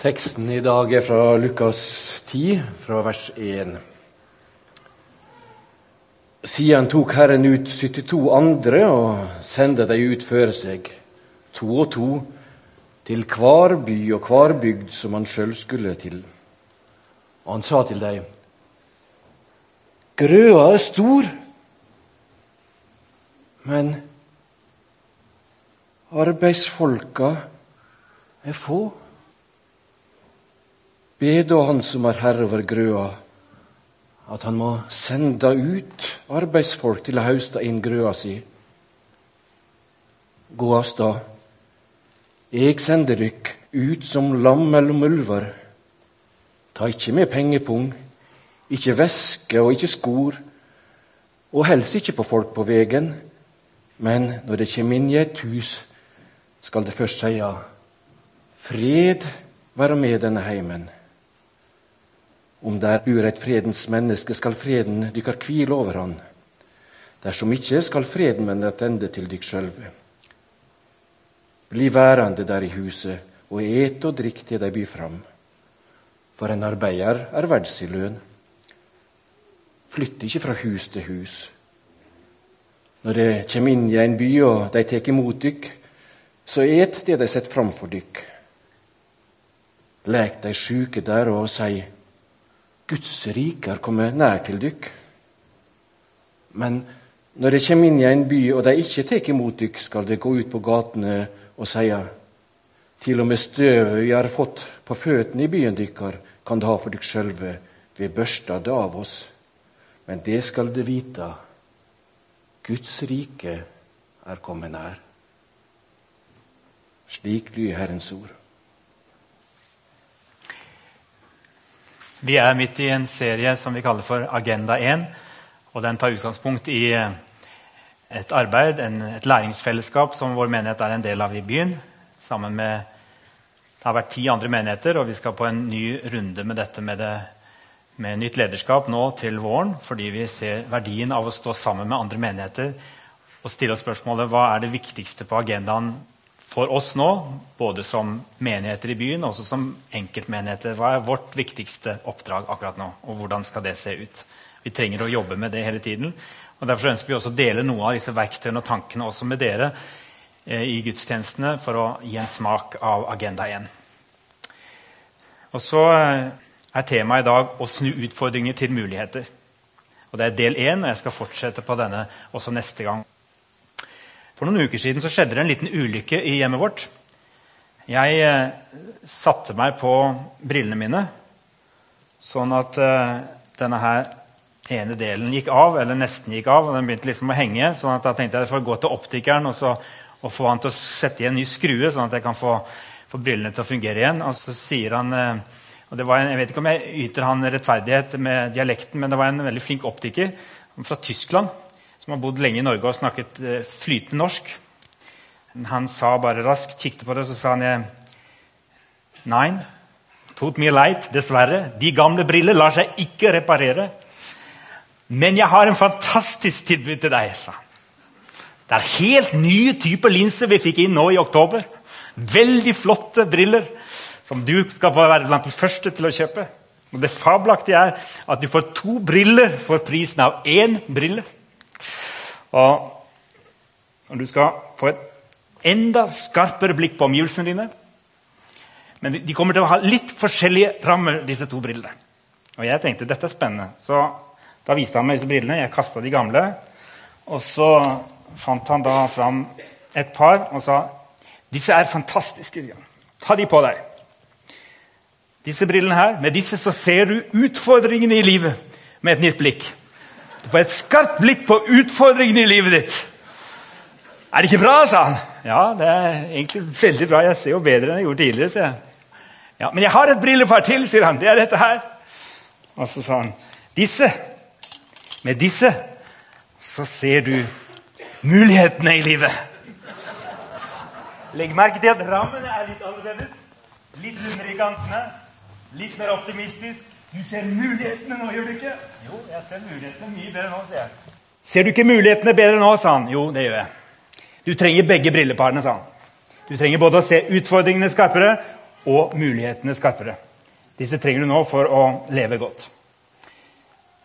Teksten i dag er fra Lukas 10, fra vers 1. Siden tok Herren ut 72 andre og sendte dem ut før seg, to og to, til hver by og hver bygd som han sjøl skulle til. Og han sa til dem, Grøa er stor, men arbeidsfolka er få. Be da Han som er herre over grøa, at han må sende ut arbeidsfolk til å hauste inn grøa si. Gå av stad. Eg sender dykk ut som lam mellom ulver. Ta ikkje med pengepung, ikkje veske og ikkje skor, og helst ikkje på folk på vegen. Men når det kjem inn i eit hus, skal det først seia fred være med denne heimen. Om der bor et fredens menneske, skal freden dykkar kvile over han. Dersom ikkje, skal freden vende attende til dykk sjølve. Bli værande der i huset, og et og drikk til de byr fram. For en arbeider er verd si lønn. Flytt ikkje fra hus til hus. Når de kjem inn i ein by og de tek imot dykk, så et det de setter fram for dykk. Lek de sjuke der og si Guds rike er kommet nær til dykk. Men når det kommer inn i en by og de ikke tar imot dykk, skal det gå ut på gatene og si til og med støvet vi har fått på føttene i byen dykkar, kan det ha for dykk sjølve. Vi børsta det av oss. Men det skal de vite. Guds rike er kommet nær. Slik lyder Herrens ord. Vi er midt i en serie som vi kaller for Agenda 1. og Den tar utgangspunkt i et arbeid, et læringsfellesskap som vår menighet er en del av i byen. sammen med Det har vært ti andre menigheter, og vi skal på en ny runde med dette med, det, med nytt lederskap nå til våren. Fordi vi ser verdien av å stå sammen med andre menigheter og stille oss spørsmålet hva er det viktigste på agendaen for oss nå, både som menigheter i byen og som enkeltmenigheter. Hva er vårt viktigste oppdrag akkurat nå, og hvordan skal det se ut? Vi trenger å jobbe med det hele tiden. og Derfor ønsker vi også å dele noe av disse verktøyene og tankene også med dere eh, i gudstjenestene for å gi en smak av Agenda 1. Og så eh, er temaet i dag å snu utfordringer til muligheter. Og Det er del én, og jeg skal fortsette på denne også neste gang. For noen uker siden så skjedde det en liten ulykke i hjemmet vårt. Jeg eh, satte meg på brillene mine sånn at eh, denne her ene delen gikk av, eller nesten gikk av. og Den begynte liksom å henge. sånn at Da tenkte jeg at jeg får gå til optikeren og, så, og få han til å sette i en ny skrue, sånn at jeg kan få, få brillene til å fungere igjen. Og så sier han eh, og det var en, Jeg vet ikke om jeg yter han rettferdighet med dialekten, men det var en veldig flink optiker fra Tyskland som har bodd lenge i Norge og snakket eh, flytende norsk. Han sa bare raskt, kikket på det, så sa han Nei, tut mir leid, dessverre. De gamle briller lar seg ikke reparere. Men jeg har en fantastisk tilbud til deg, sa han. Det er helt nye typer linser vi fikk inn nå i oktober. Veldig flotte briller som du skal få være blant de første til å kjøpe. Og Det fabelaktige er at du får to briller for prisen av én brille. Og du skal få et enda skarpere blikk på omgivelsene dine Men de kommer til å ha litt forskjellige rammer, disse to brillene. Og jeg tenkte dette er spennende. Så da viste han meg disse brillene. Jeg kasta de gamle. Og så fant han da fram et par og sa disse er fantastiske. Ta de på deg. Disse brillene her, Med disse så ser du utfordringene i livet med et nytt blikk. Du får et skarpt blikk på utfordringene i livet ditt. Er det ikke bra, sa han. Ja, det er egentlig veldig bra. Jeg ser jo bedre enn jeg gjorde tidligere. sier jeg. Ja, Men jeg har et brillepar til, sier han. Det er dette her. Og så sa han, disse, med disse så ser du mulighetene i livet. Legg merke til at rammene er litt annerledes. Litt rundere i kantene. Litt mer optimistisk. Du ser mulighetene nå, gjør du ikke? Jo, jeg ser mulighetene mye bedre nå, sier jeg. Ser du ikke mulighetene bedre nå, sa han. Jo, det gjør jeg. Du trenger begge brilleparene, sa han. Du trenger både å se utfordringene skarpere og mulighetene skarpere. Disse trenger du nå for å leve godt.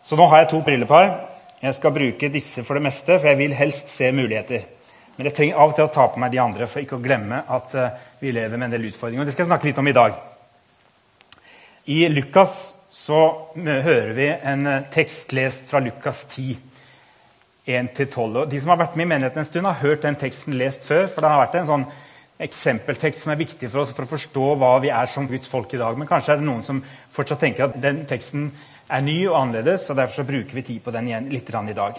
Så nå har jeg to brillepar. Jeg skal bruke disse for det meste, for jeg vil helst se muligheter. Men jeg trenger av og til å ta på meg de andre for ikke å glemme at eh, vi lever med en del utfordringer. Og Det skal jeg snakke litt om i dag. I Lukas så hører vi en eh, tekst lest fra Lukas 10. 1-12. De som har vært med i menigheten en stund, har hørt den teksten lest før. for det har vært en sånn eksempeltekst som er viktig for oss for å forstå hva vi er som Guds folk i dag. Men kanskje er det noen som fortsatt tenker at den teksten er ny og annerledes, og derfor bruker vi tid på den igjen litt i dag.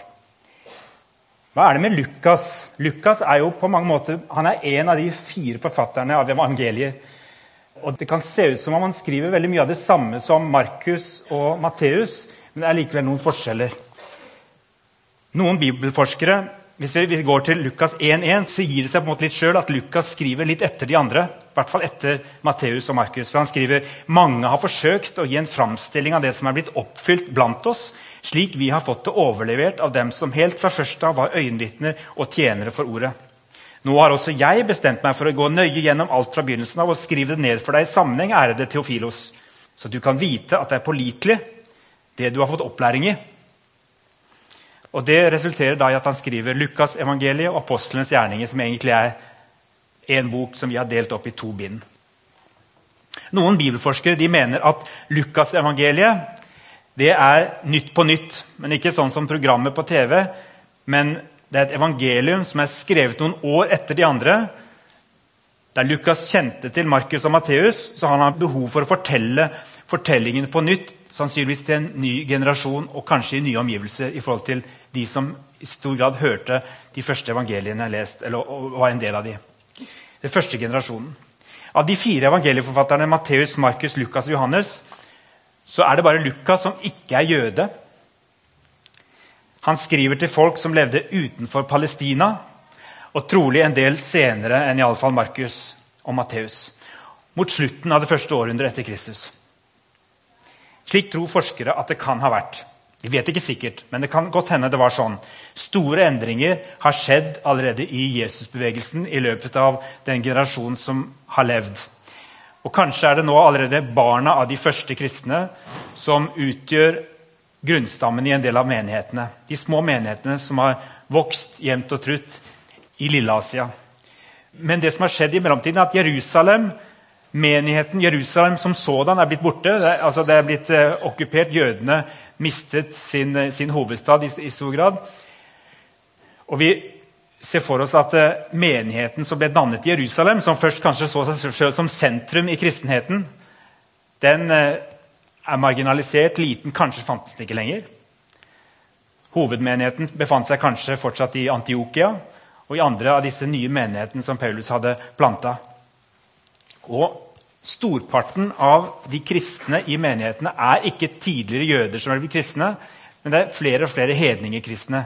Hva er det med Lukas? Lukas er jo på mange måter, han er en av de fire forfatterne av evangeliet. Og Det kan se ut som om han skriver veldig mye av det samme som Markus og Matteus, men det er likevel noen forskjeller. Noen bibelforskere hvis vi går til Lukas 1,1, så gir det seg på en måte litt sjøl at Lukas skriver litt etter de andre. I hvert fall etter Matteus og Markus. For han skriver mange har forsøkt å gi en framstilling av det som er blitt oppfylt blant oss, slik vi har fått det overlevert av dem som helt fra først av var øyenvitner og tjenere for ordet. Nå har også jeg bestemt meg for å gå nøye gjennom alt fra begynnelsen av og skrive det ned for deg i sammenheng, ærede Theofilos, så du kan vite at det er pålitelig, det du har fått opplæring i. Og Det resulterer da i at han skriver Lukas evangeliet og apostlenes gjerninger, som egentlig er en bok som vi har delt opp i to bind. Noen bibelforskere mener at Lukas evangeliet det er Nytt på nytt, men ikke sånn som programmet på TV. Men det er et evangelium som er skrevet noen år etter de andre. Der Lukas kjente til Markus og Matteus, så han har behov for å fortelle fortellingene på nytt sannsynligvis til en ny generasjon og kanskje i nye omgivelser i forhold til de som i stor grad hørte de første evangeliene lest, eller var en del av de. Den første generasjonen. Av de fire evangelieforfatterne Matteus, Markus, Lukas og Johannes så er det bare Lukas som ikke er jøde. Han skriver til folk som levde utenfor Palestina, og trolig en del senere enn i alle fall Markus og Matteus. Mot slutten av det første århundret etter Kristus. Slik tror forskere at det kan ha vært. Vi vet ikke sikkert, men det kan godt hende det var sånn. Store endringer har skjedd allerede i Jesusbevegelsen i løpet av den generasjonen som har levd. Og Kanskje er det nå allerede barna av de første kristne som utgjør grunnstammen i en del av menighetene. De små menighetene som har vokst jevnt og trutt i Lille-Asia. Men det som har skjedd i mellomtiden, er at Jerusalem Menigheten Jerusalem som sådan er blitt borte. Det er, altså det er blitt eh, okkupert. Jødene mistet sin, eh, sin hovedstad i, i, stor grad. Og vi ser for oss at eh, menigheten som ble dannet i Jerusalem, som først kanskje så seg selv som sentrum i kristenheten, den eh, er marginalisert, liten, kanskje fantes det ikke lenger. Hovedmenigheten befant seg kanskje fortsatt i Antiokia og i andre av disse nye menighetene som Paulus hadde planta. Og Storparten av de kristne i menighetene er ikke tidligere jøder som er blitt kristne, men det er flere og flere hedningekristne.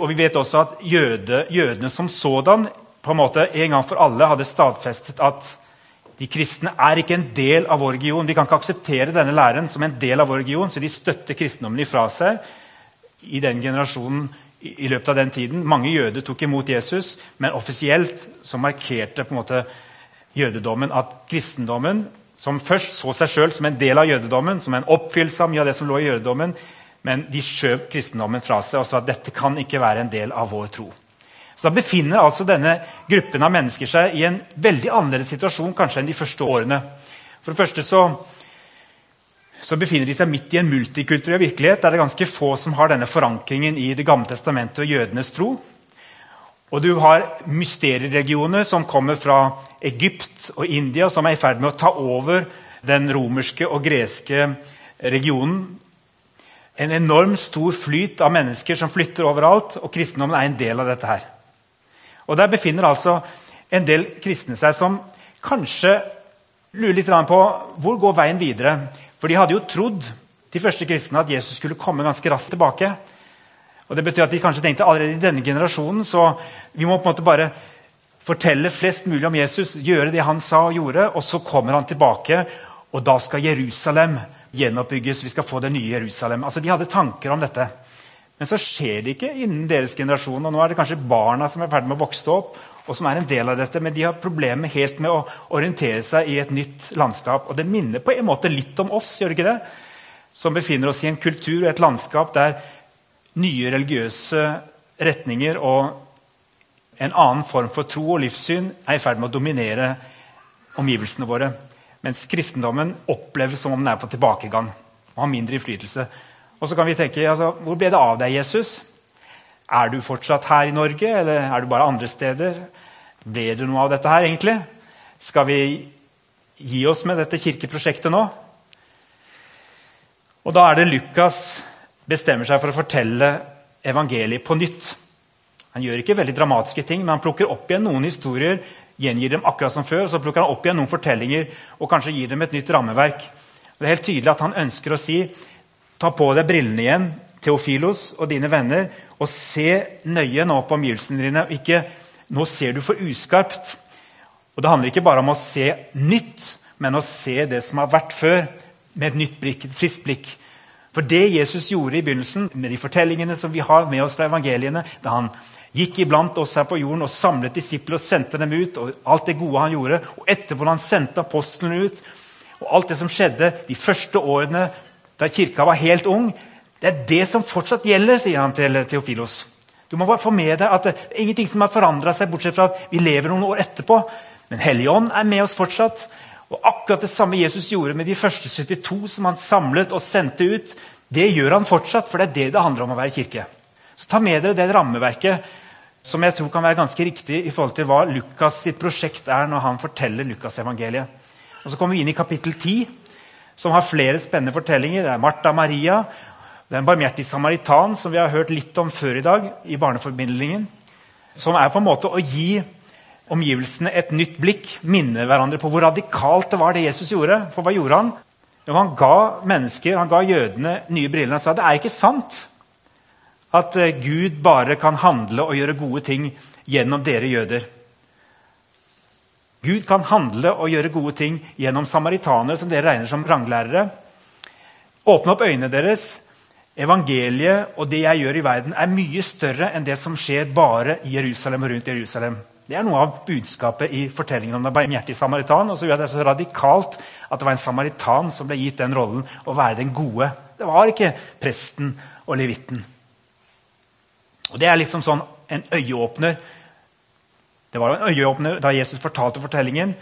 Og vi vet også at jøde, jødene som sådan på en måte en gang for alle hadde stadfestet at de kristne er ikke en del av vår region. De kan ikke akseptere denne læren som en del av vår region, så de støtter kristendommen ifra seg. i den generasjonen i løpet av den tiden. Mange jøder tok imot Jesus, men offisielt så markerte på en måte jødedommen at kristendommen, som først så seg sjøl som en del av jødedommen, som en oppfyllelse av mye av det som lå i jødedommen, men de skjøv kristendommen fra seg og sa at dette kan ikke være en del av vår tro. Så Da befinner altså denne gruppen av mennesker seg i en veldig annerledes situasjon kanskje enn de første årene. For det første så, så befinner de seg midt i en multikulturell virkelighet der det er ganske få som har denne forankringen i Det gamle testamentet og jødenes tro. Og du har mysterieregioner som kommer fra Egypt og India, som er i ferd med å ta over den romerske og greske regionen. En enorm stor flyt av mennesker som flytter overalt, og kristendommen er en del av dette. her. Og Der befinner altså en del kristne seg som kanskje lurer litt på hvor går veien videre. For de hadde jo trodd de første kristne at Jesus skulle komme ganske raskt tilbake. Og det betyr at De kanskje tenkte allerede i denne generasjonen så vi må på en måte bare fortelle flest mulig om Jesus, gjøre det han sa og gjorde, og så kommer han tilbake, og da skal Jerusalem gjenoppbygges. Vi skal få det nye Jerusalem. Altså, De hadde tanker om dette. Men så skjer det ikke innen deres generasjon. og Nå er det kanskje barna som er i med å vokse opp, og som er en del av dette, men de har problemer helt med å orientere seg i et nytt landskap. Og Det minner på en måte litt om oss, gjør det ikke det? som befinner oss i en kultur og et landskap der nye religiøse retninger og en annen form for tro og livssyn er i ferd med å dominere omgivelsene våre. Mens kristendommen oppleves som om den er på tilbakegang og har mindre innflytelse. Og så kan vi tenke altså, Hvor ble det av deg, Jesus? Er du fortsatt her i Norge, eller er du bare andre steder? Ble det noe av dette her, egentlig? Skal vi gi oss med dette kirkeprosjektet nå? Og Da er det Lukas bestemmer seg for å fortelle evangeliet på nytt. Han gjør ikke veldig dramatiske ting, men han plukker opp igjen noen historier, gjengir dem akkurat som før, og så plukker han opp igjen noen fortellinger og kanskje gir dem et nytt rammeverk. Det er helt tydelig at Han ønsker å si ta på deg brillene igjen, Theofilos og dine venner, og se nøye nå på omgivelsene dine. Ikke nå ser du for uskarpt. Og Det handler ikke bare om å se nytt, men å se det som har vært før, med et nytt blikk, et friskt blikk. For det Jesus gjorde i begynnelsen, med de fortellingene som vi har med oss fra evangeliene, da han gikk iblant oss her på jorden og samlet disipler og sendte dem ut, og alt det gode han gjorde, og etterpå han sendte apostlene ut, og alt det som skjedde de første årene da kirka var helt ung, det er det som fortsatt gjelder, sier han til Theofilos. Du må bare få med deg at det er ingenting som har forandra seg, bortsett fra at vi lever noen år etterpå. Men Helligånd er med oss fortsatt. Og akkurat det samme Jesus gjorde med de første 72 som han samlet og sendte ut, det gjør han fortsatt, for det er det det handler om å være kirke. Så ta med dere det rammeverket som jeg tror kan være ganske riktig i forhold til hva Lukas sitt prosjekt er når han forteller Lukasevangeliet. Og Så kommer vi inn i kapittel 10, som har flere spennende fortellinger. Det er Martha Maria. Det er en barmhjertig samaritan som vi har hørt litt om før i dag. i barneforbindlingen, Som er på en måte å gi omgivelsene et nytt blikk, minne hverandre på hvor radikalt det var det Jesus gjorde. For hva gjorde han? Jo, han ga mennesker, han ga jødene nye briller. Han sa det er ikke sant at eh, Gud bare kan handle og gjøre gode ting gjennom dere jøder. Gud kan handle og gjøre gode ting gjennom samaritanere, som dere regner som ranglærere. Åpne opp øynene deres. Evangeliet og det jeg gjør i verden, er mye større enn det som skjer bare i Jerusalem og rundt Jerusalem. Det er noe av budskapet i fortellingen om den barmhjertige samaritan. Og så gjør det så radikalt at det var en samaritan som ble gitt den rollen å være den gode. Det var ikke presten og levitten. Og Det er liksom sånn en øyeåpner. Det var en øyeåpner da Jesus fortalte fortellingen.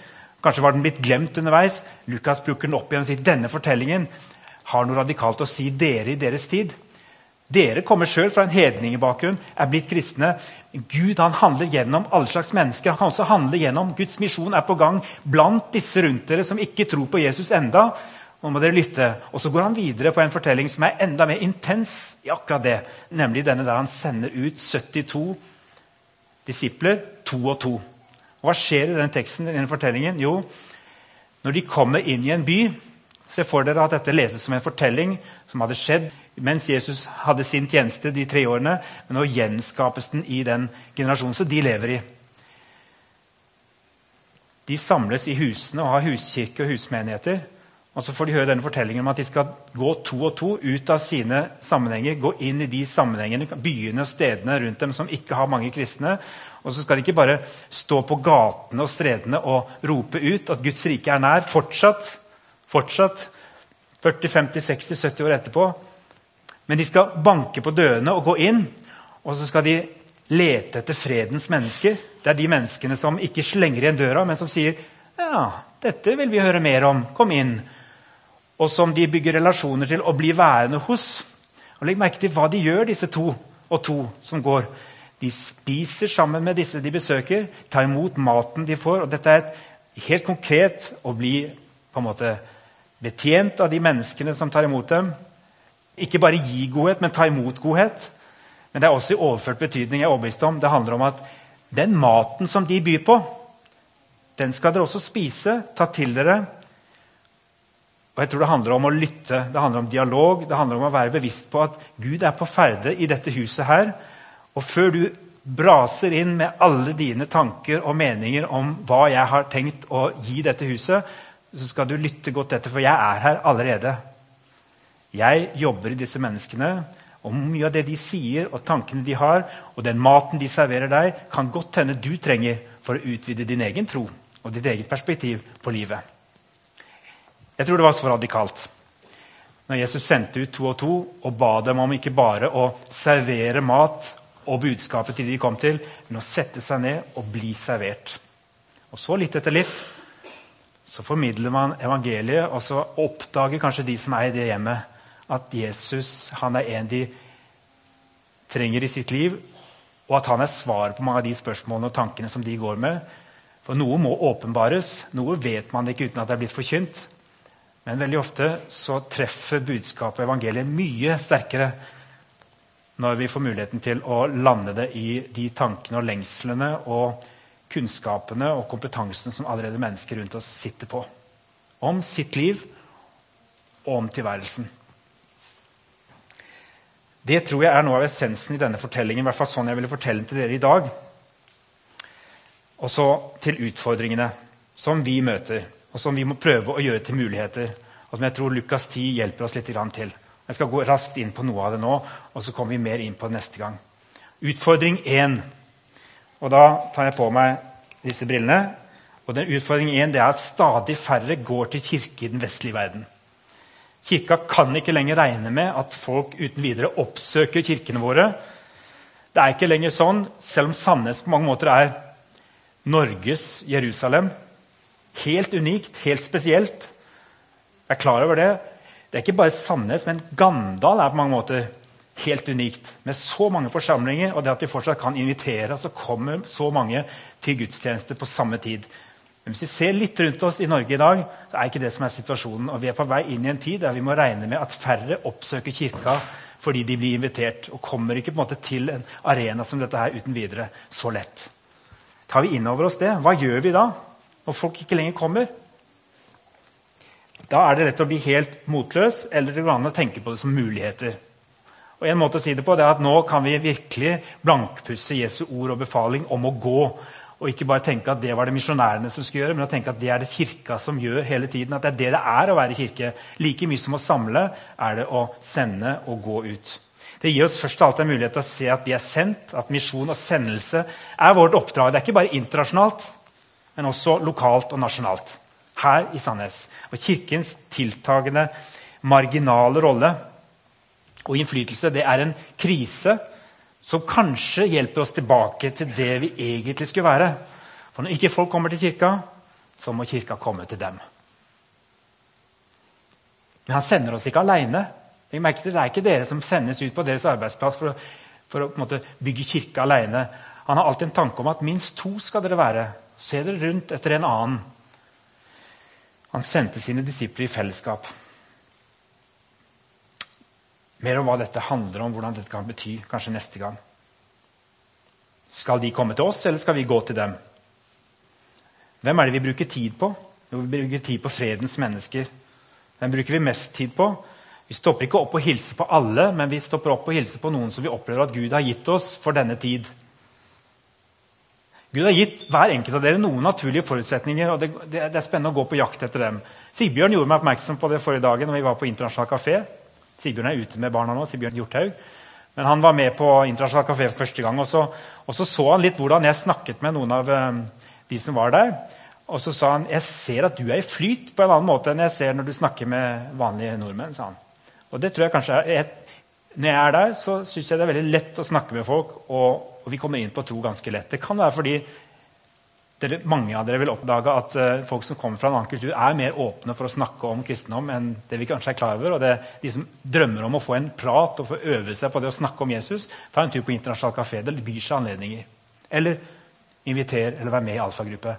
Kanskje var den blitt glemt underveis. Lukas bruker den opp igjen og sier denne fortellingen har noe radikalt å si dere i deres tid. Dere kommer sjøl fra en hedningebakgrunn, er blitt kristne. Gud han handler gjennom alle slags mennesker. Han kan også handle gjennom Guds misjon er på gang blant disse rundt dere som ikke tror på Jesus enda. Nå må dere lytte. Og så går han videre på en fortelling som er enda mer intens i akkurat det. Nemlig denne der han sender ut 72 disipler, to og to. Hva skjer i den teksten i denne fortellingen? Jo, når de kommer inn i en by Se for dere at dette leses som en fortelling som hadde skjedd mens Jesus hadde sin tjeneste de tre årene. Men nå gjenskapes den i den generasjonen som de lever i. De samles i husene og har huskirke og husmenigheter. Og så får de høre denne fortellingen om at de skal gå to og to ut av sine sammenhenger. Gå inn i de sammenhengene, byene og stedene rundt dem som ikke har mange kristne. Og så skal de ikke bare stå på gatene og stredene og rope ut at Guds rike er nær. Fortsatt, fortsatt 40, 50, 60, 70 år etterpå men de skal banke på dørene og gå inn. Og så skal de lete etter fredens mennesker. Det er de menneskene som ikke slenger igjen døra, men som sier ja, dette vil vi høre mer om. Kom inn. Og som de bygger relasjoner til og blir værende hos. Og Legg merke til hva de gjør, disse to og to som går. De spiser sammen med disse de besøker, tar imot maten de får. og Dette er et helt konkret å bli på en måte betjent av de menneskene som tar imot dem. Ikke bare gi godhet, men ta imot godhet. Men det er også i overført betydning. jeg er overbevist om. Det handler om at den maten som de byr på, den skal dere også spise, ta til dere. Og jeg tror Det handler om å lytte, det handler om dialog, det handler om å være bevisst på at Gud er på ferde i dette huset. her. Og før du braser inn med alle dine tanker og meninger om hva jeg har tenkt å gi dette huset, så skal du lytte godt etter, for jeg er her allerede. Jeg jobber i disse menneskene, og mye av det de sier, og tankene de har, og den maten de serverer deg, kan godt hende du trenger for å utvide din egen tro og ditt eget perspektiv på livet. Jeg tror det var så radikalt når Jesus sendte ut to og to og ba dem om ikke bare å servere mat og budskapet til de kom til, men å sette seg ned og bli servert. Og så, litt etter litt, så formidler man evangeliet, og så oppdager kanskje de som er i det hjemmet, at Jesus han er en de trenger i sitt liv, og at han er svaret på mange av de spørsmålene og tankene som de går med. For noe må åpenbares. Noe vet man ikke uten at det er blitt forkynt. Men veldig ofte så treffer budskapet og evangeliet mye sterkere når vi får muligheten til å lande det i de tankene og lengslene og kunnskapene og kompetansen som allerede mennesker rundt oss sitter på. Om sitt liv og om tilværelsen. Det tror jeg er noe av essensen i denne fortellingen. I hvert fall sånn jeg ville fortelle den til dere i dag. Og så til utfordringene som vi møter, og som vi må prøve å gjøre til muligheter. Og som jeg tror Lukas 10 hjelper oss litt til. Jeg skal gå raskt inn på noe av det nå, og så kommer vi mer inn på det neste gang. Utfordring 1. Og da tar jeg på meg disse brillene. Og den Utfordring 1 er at stadig færre går til kirke i den vestlige verden. Kirka kan ikke lenger regne med at folk uten videre oppsøker kirkene våre. Det er ikke lenger sånn, selv om Sandnes på mange måter er Norges Jerusalem. Helt unikt, helt spesielt. Jeg er klar over det. Det er ikke bare Sandnes, men Gandal er på mange måter helt unikt. Med så mange forsamlinger, og det at vi fortsatt kan invitere, så kommer så mange til gudstjeneste på samme tid. Men hvis vi ser litt rundt oss i Norge i dag, så er ikke det som er situasjonen. Og vi er på vei inn i en tid der vi må regne med at færre oppsøker kirka fordi de blir invitert, og kommer ikke på en måte til en arena som dette her uten videre så lett. Tar vi inn over oss det? Hva gjør vi da, når folk ikke lenger kommer? Da er det lett å bli helt motløs, eller det går an å tenke på det som muligheter. Og en måte å si det på det er at Nå kan vi virkelig blankpusse Jesu ord og befaling om å gå og ikke bare tenke at det var det misjonærene som skulle gjøre, men å tenke at det er det kirka som gjør hele tiden. At det er det det er å være kirke. Like mye som å samle er det å sende og gå ut. Det gir oss først og alt en mulighet til å se at vi er sendt, at misjon og sendelse er vårt oppdrag. Det er ikke bare internasjonalt, men også lokalt og nasjonalt. Her i Sandnes. Og Kirkens tiltagende marginale rolle og innflytelse det er en krise som kanskje hjelper oss tilbake til det vi egentlig skulle være. For når ikke folk kommer til kirka, så må kirka komme til dem. Men han sender oss ikke aleine. Det er ikke dere som sendes ut på deres arbeidsplass for å, for å bygge kirke aleine. Han har alltid en tanke om at minst to skal dere være. Se dere rundt etter en annen. Han sendte sine disipler i fellesskap. Mer om hva dette handler om, hvordan dette kan bety, kanskje neste gang. Skal de komme til oss, eller skal vi gå til dem? Hvem er det vi bruker tid på? Jo, vi bruker tid på fredens mennesker. Hvem bruker vi mest tid på? Vi stopper ikke opp og hilser på alle, men vi stopper opp og hilser på noen som vi opplever at Gud har gitt oss for denne tid. Gud har gitt hver enkelt av dere noen naturlige forutsetninger. og det, det, det er spennende å gå på jakt etter dem. Sigbjørn gjorde meg oppmerksom på det forrige dagen når vi var på internasjonal kafé. Sigbjørn er ute med barna nå. Sigbjørn Hjorthaug. Men han var med på Internasjonal kafé for første gang. Og så, og så, så han litt hvordan jeg snakket med noen av um, de som var der. Og så sa han jeg ser at du er i flyt på en annen måte enn jeg ser når du snakker med vanlige nordmenn. sa han. Og det tror jeg kanskje er et, Når jeg er der, så syns jeg det er veldig lett å snakke med folk. Og, og, vi kommer inn på tro ganske lett. Det kan være fordi dere, mange av dere vil oppdage at uh, folk som kommer fra en annen kultur, er mer åpne for å snakke om kristendom enn det vi kanskje er klar over. Og det, de som drømmer om å få en prat og få øve seg på det å snakke om Jesus, ta en tur på internasjonal kafé. Det byr seg anledninger. Eller inviter eller være med i alfagruppe.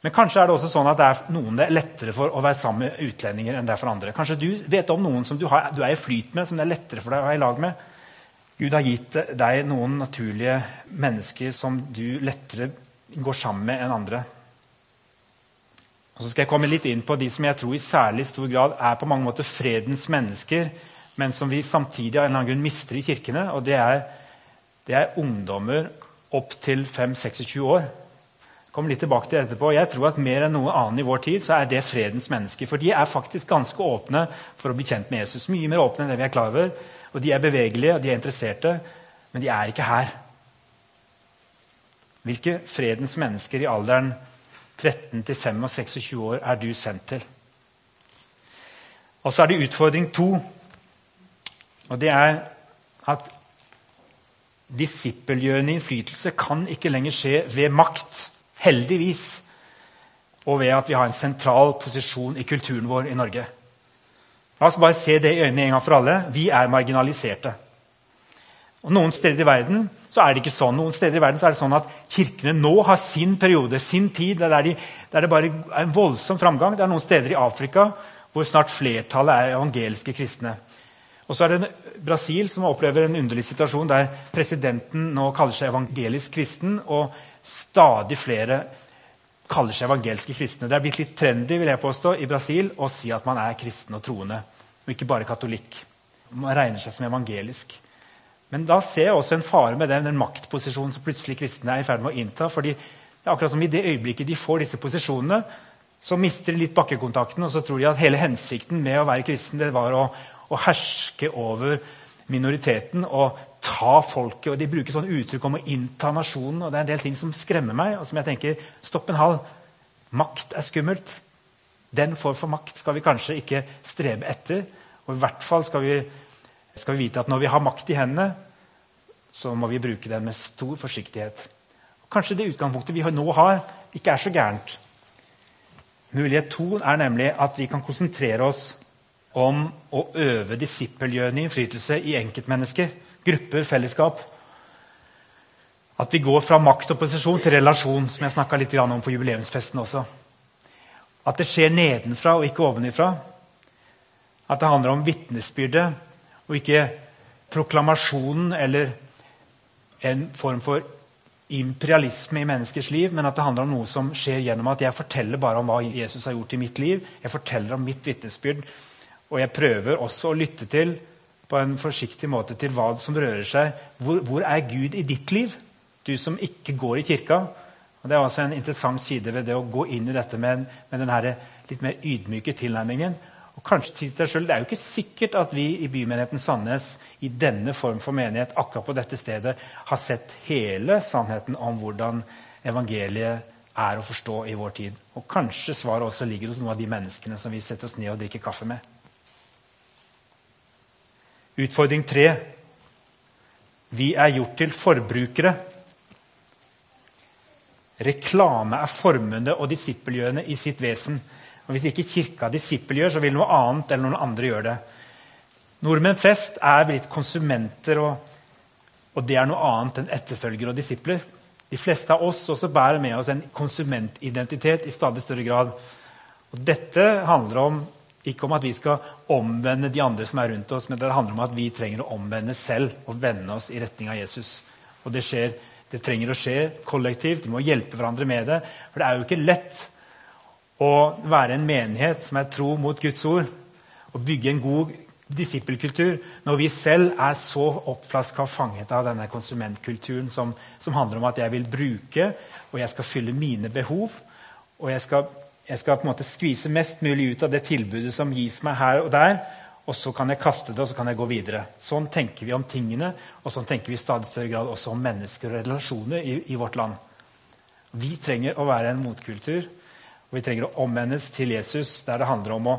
Men kanskje er det også sånn at det er noen det er lettere for å være sammen med utlendinger enn det er for andre. Kanskje du vet om noen som du, har, du er i flyt med, som det er lettere for deg å være i lag med. Gud har gitt deg noen naturlige mennesker som du lettere går sammen med enn andre. Og så skal jeg komme litt inn på de som jeg tror i særlig stor grad er på mange måter fredens mennesker, men som vi samtidig av en eller annen grunn mister i kirkene. og Det er, det er ungdommer opp til 5-26 år. Kommer litt tilbake til etterpå. Jeg tror at Mer enn noe annet i vår tid så er det fredens mennesker. For de er faktisk ganske åpne for å bli kjent med Jesus. Mye mer åpne enn det vi er klar over. Og de er bevegelige og de er interesserte, men de er ikke her. Hvilke fredens mennesker i alderen 13 til 25 år er du sendt til? Og så er det utfordring to. Og det er at disippelgjørende innflytelse kan ikke lenger skje ved makt. Heldigvis. Og ved at vi har en sentral posisjon i kulturen vår i Norge. La oss bare se det i øynene en gang for alle. Vi er marginaliserte. Og Noen steder i verden så er det ikke sånn. Noen steder i verden så er det sånn at Kirkene nå har sin periode, sin tid, der, de, der det bare er en voldsom framgang. Det er noen steder i Afrika hvor snart flertallet er evangeliske kristne. Og så er det Brasil som opplever en underlig situasjon der presidenten nå kaller seg evangelisk kristen, og stadig flere kaller seg evangelske kristne. Det er blitt litt trendy vil jeg påstå, i Brasil å si at man er kristen og troende, og ikke bare katolikk. Man regner seg som evangelisk. Men da ser jeg også en fare med den, den maktposisjonen som plutselig kristne er i ferd med å innta. fordi det er akkurat som I det øyeblikket de får disse posisjonene, så mister de litt bakkekontakten, og så tror de at hele hensikten med å være kristen det var å, å herske over minoriteten og ta folket. og De bruker sånn uttrykk om å innta nasjonen. og Det er en del ting som skremmer meg, og som jeg tenker stopp en halv. Makt er skummelt. Den form for makt skal vi kanskje ikke strebe etter. Og i hvert fall skal vi skal vi vite at når vi har makt i hendene, så må vi bruke den med stor forsiktighet. Kanskje det utgangspunktet vi nå har, ikke er så gærent. Mulighet to er nemlig at vi kan konsentrere oss om å øve disippelgjørende innflytelse i enkeltmennesker, grupper, fellesskap. At vi går fra makt og posisjon til relasjon, som jeg snakka litt om på jubileumsfesten også. At det skjer nedenfra og ikke ovenifra. At det handler om vitnesbyrdet og ikke proklamasjonen eller en form for imperialisme i menneskers liv, men at det handler om noe som skjer gjennom at jeg forteller bare om hva Jesus har gjort i mitt liv. Jeg forteller om mitt vitnesbyrd, og jeg prøver også å lytte til på en forsiktig måte til hva som rører seg. Hvor, hvor er Gud i ditt liv, du som ikke går i kirka? Og Det er også en interessant side ved det å gå inn i dette med, med den litt mer ydmyke tilnærmingen. Og kanskje til deg selv, Det er jo ikke sikkert at vi i bymenigheten Sandnes i denne form for menighet akkurat på dette stedet har sett hele sannheten om hvordan evangeliet er å forstå i vår tid. Og kanskje svaret også ligger hos noen av de menneskene som vi setter oss ned og drikker kaffe med. Utfordring tre. Vi er gjort til forbrukere. Reklame er formende og disippelgjørende i sitt vesen. Og Hvis ikke Kirka disippelgjør, så vil noe annet eller noen andre gjøre det. Nordmenn flest er blitt konsumenter, og, og det er noe annet enn etterfølgere og disipler. De fleste av oss også bærer med oss en konsumentidentitet i stadig større grad. Og dette handler om, ikke om at vi skal omvende de andre som er rundt oss, men det handler om at vi trenger å omvende selv og vende oss i retning av Jesus. Og det, skjer, det trenger å skje kollektivt. Vi må hjelpe hverandre med det. For det er jo ikke lett å være en menighet som er tro mot Guds ord, og bygge en god disippelkultur, når vi selv er så oppflaska og fanget av denne konsumentkulturen som, som, handler om at jeg vil bruke, og jeg skal fylle mine behov. Og jeg skal, jeg skal på en måte skvise mest mulig ut av det tilbudet som gis meg her og der. Og så kan jeg kaste det og så kan jeg gå videre. Sånn tenker vi om tingene, og sånn tenker vi i stadig større grad også om mennesker og relasjoner i, i vårt land. Vi trenger å være en motkultur og vi trenger å omvendes til Jesus, der det handler om å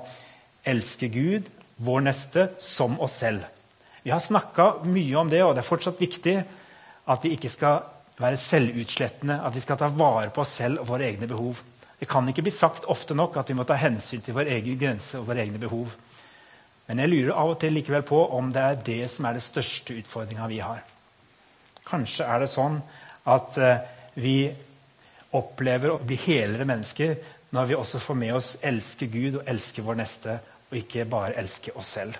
elske Gud, vår neste, som oss selv. Vi har snakka mye om det, og det er fortsatt viktig at vi ikke skal være selvutslettende, at vi skal ta vare på oss selv og våre egne behov. Det kan ikke bli sagt ofte nok at vi må ta hensyn til vår egen grense og våre egne behov. Men jeg lurer av og til likevel på om det er det som er den største utfordringa vi har. Kanskje er det sånn at uh, vi opplever å bli helere mennesker når vi også får med oss elske Gud og elske vår neste, og ikke bare elske oss selv.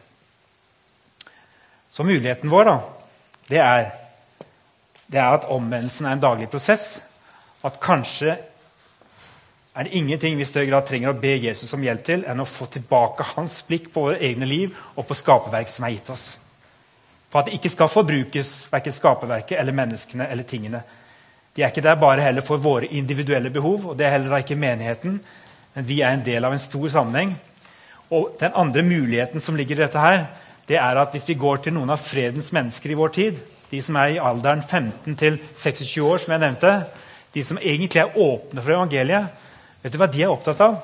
Så muligheten vår da, det er, det er at omvendelsen er en daglig prosess. At kanskje er det ingenting vi i større grad trenger å be Jesus om hjelp til, enn å få tilbake hans blikk på våre egne liv og på skaperverket som er gitt oss. For at det ikke skal forbrukes, verken skaperverket eller menneskene eller tingene. De er ikke der bare heller for våre individuelle behov, og det er heller ikke menigheten. Men vi er en del av en stor sammenheng. Og den andre muligheten som ligger i dette her, det er at hvis vi går til noen av fredens mennesker i vår tid, de som er i alderen 15 til 26 år, som jeg nevnte, de som egentlig er åpne for evangeliet, vet du hva de er opptatt av?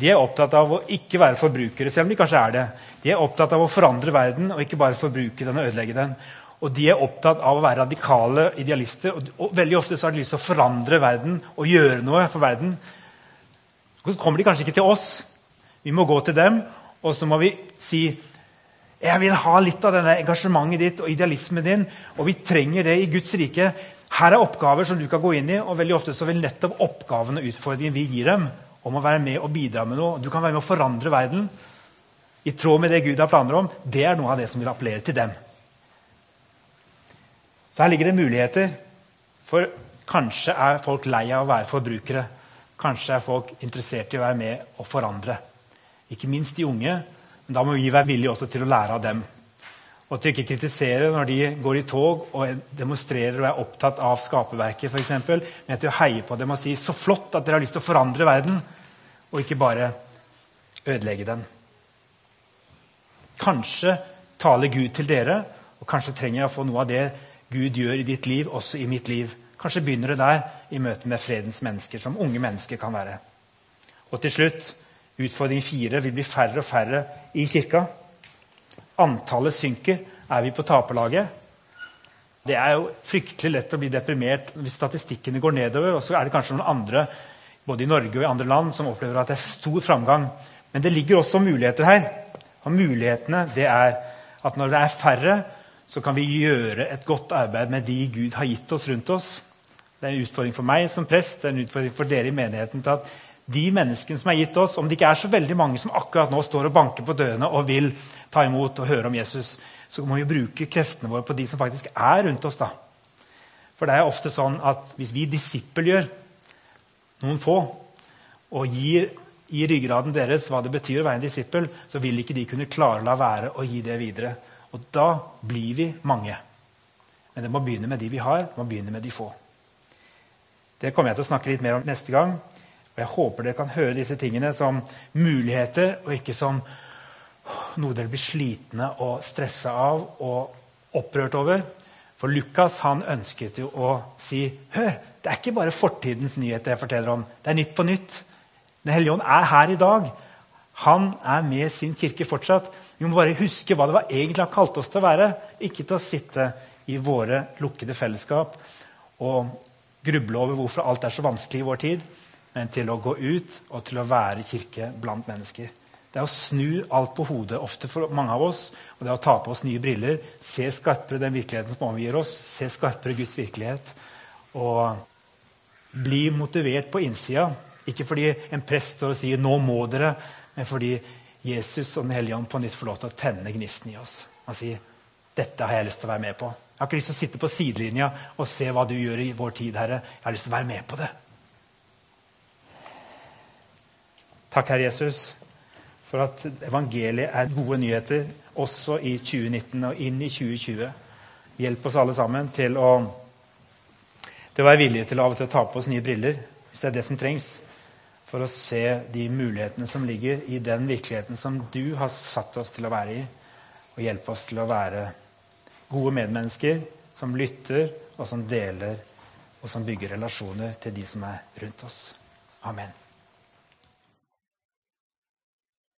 De er opptatt av å ikke være forbrukere, selv om de kanskje er det. De er opptatt av å forandre verden og ikke bare forbruke den og ødelegge den. Og de er opptatt av å være radikale idealister. Og, og veldig ofte så har de lyst til å forandre verden og gjøre noe for verden. Så kommer de kanskje ikke til oss. Vi må gå til dem, og så må vi si jeg vil ha litt av denne engasjementet ditt og idealismen din. Og vi trenger det i Guds rike. Her er oppgaver som du kan gå inn i, og veldig ofte så vil nettopp oppgavene og utfordringen vi gir dem, om å være med og bidra med noe. Du kan være med å forandre verden i tråd med det Gud har planer om. Det er noe av det som vil appellere til dem. Så her ligger det muligheter. For kanskje er folk lei av å være forbrukere. Kanskje er folk interessert i å være med og forandre. Ikke minst de unge. Men da må vi være villige også til å lære av dem. Og til ikke kritisere når de går i tog og demonstrerer og er opptatt av skaperverket, f.eks. Men til å heie på dem og si 'så flott at dere har lyst til å forandre verden', og ikke bare ødelegge den. Kanskje taler Gud til dere, og kanskje trenger jeg å få noe av det Gud gjør i ditt liv, også i mitt liv. Kanskje begynner det der, i møte med fredens mennesker, som unge mennesker kan være. Og til slutt, utfordring fire vil bli færre og færre i kirka antallet synker, er vi på taperlaget. Det er jo fryktelig lett å bli deprimert hvis statistikkene går nedover. Og så er det kanskje noen andre både i Norge og i andre land som opplever at det er stor framgang. Men det ligger også muligheter her. Og mulighetene det er at når det er færre, så kan vi gjøre et godt arbeid med de Gud har gitt oss rundt oss. Det er en utfordring for meg som prest, det er en utfordring for dere i menigheten til at de menneskene som er gitt oss, om det ikke er så veldig mange som akkurat nå står og banker på dørene og vil ta imot og høre om Jesus, så må vi bruke kreftene våre på de som faktisk er rundt oss. da. For det er ofte sånn at hvis vi disippelgjør noen få og gir i ryggraden deres hva det betyr å være en disippel, så vil ikke de kunne klare å la være å gi det videre. Og da blir vi mange. Men det må begynne med de vi har, det må begynne med de få. Det kommer jeg til å snakke litt mer om neste gang. Og Jeg håper dere kan høre disse tingene som muligheter, og ikke som noe dere blir slitne og stressa av og opprørt over. For Lukas han ønsket jo å si Hør, det er ikke bare fortidens nyheter jeg forteller om. Det er Nytt på nytt. Den hellige ånd er her i dag. Han er med sin kirke fortsatt. Vi må bare huske hva det var egentlig han kalte oss til å være. Ikke til å sitte i våre lukkede fellesskap og gruble over hvorfor alt er så vanskelig i vår tid, men til å gå ut og til å være kirke blant mennesker. Det er å snu alt på hodet ofte for mange av oss. Og det er å ta på oss nye briller, se skarpere den virkeligheten som omgir oss, se skarpere Guds virkelighet. Og bli motivert på innsida. Ikke fordi en prest står og sier 'nå må dere', men fordi Jesus og Den hellige ånd på nytt får lov til å tenne gnisten i oss. Han sier 'dette har jeg lyst til å være med på'. Jeg har ikke lyst til å sitte på sidelinja og se hva du gjør i vår tid, Herre. Jeg har lyst til å være med på det. Takk, Herre Jesus for at evangeliet er gode nyheter også i 2019 og inn i 2020. Hjelp oss alle sammen til å, til å være villige til av og til å ta på oss nye briller, hvis det er det som trengs, for å se de mulighetene som ligger i den virkeligheten som du har satt oss til å være i, og hjelpe oss til å være gode medmennesker som lytter, og som deler, og som bygger relasjoner til de som er rundt oss. Amen.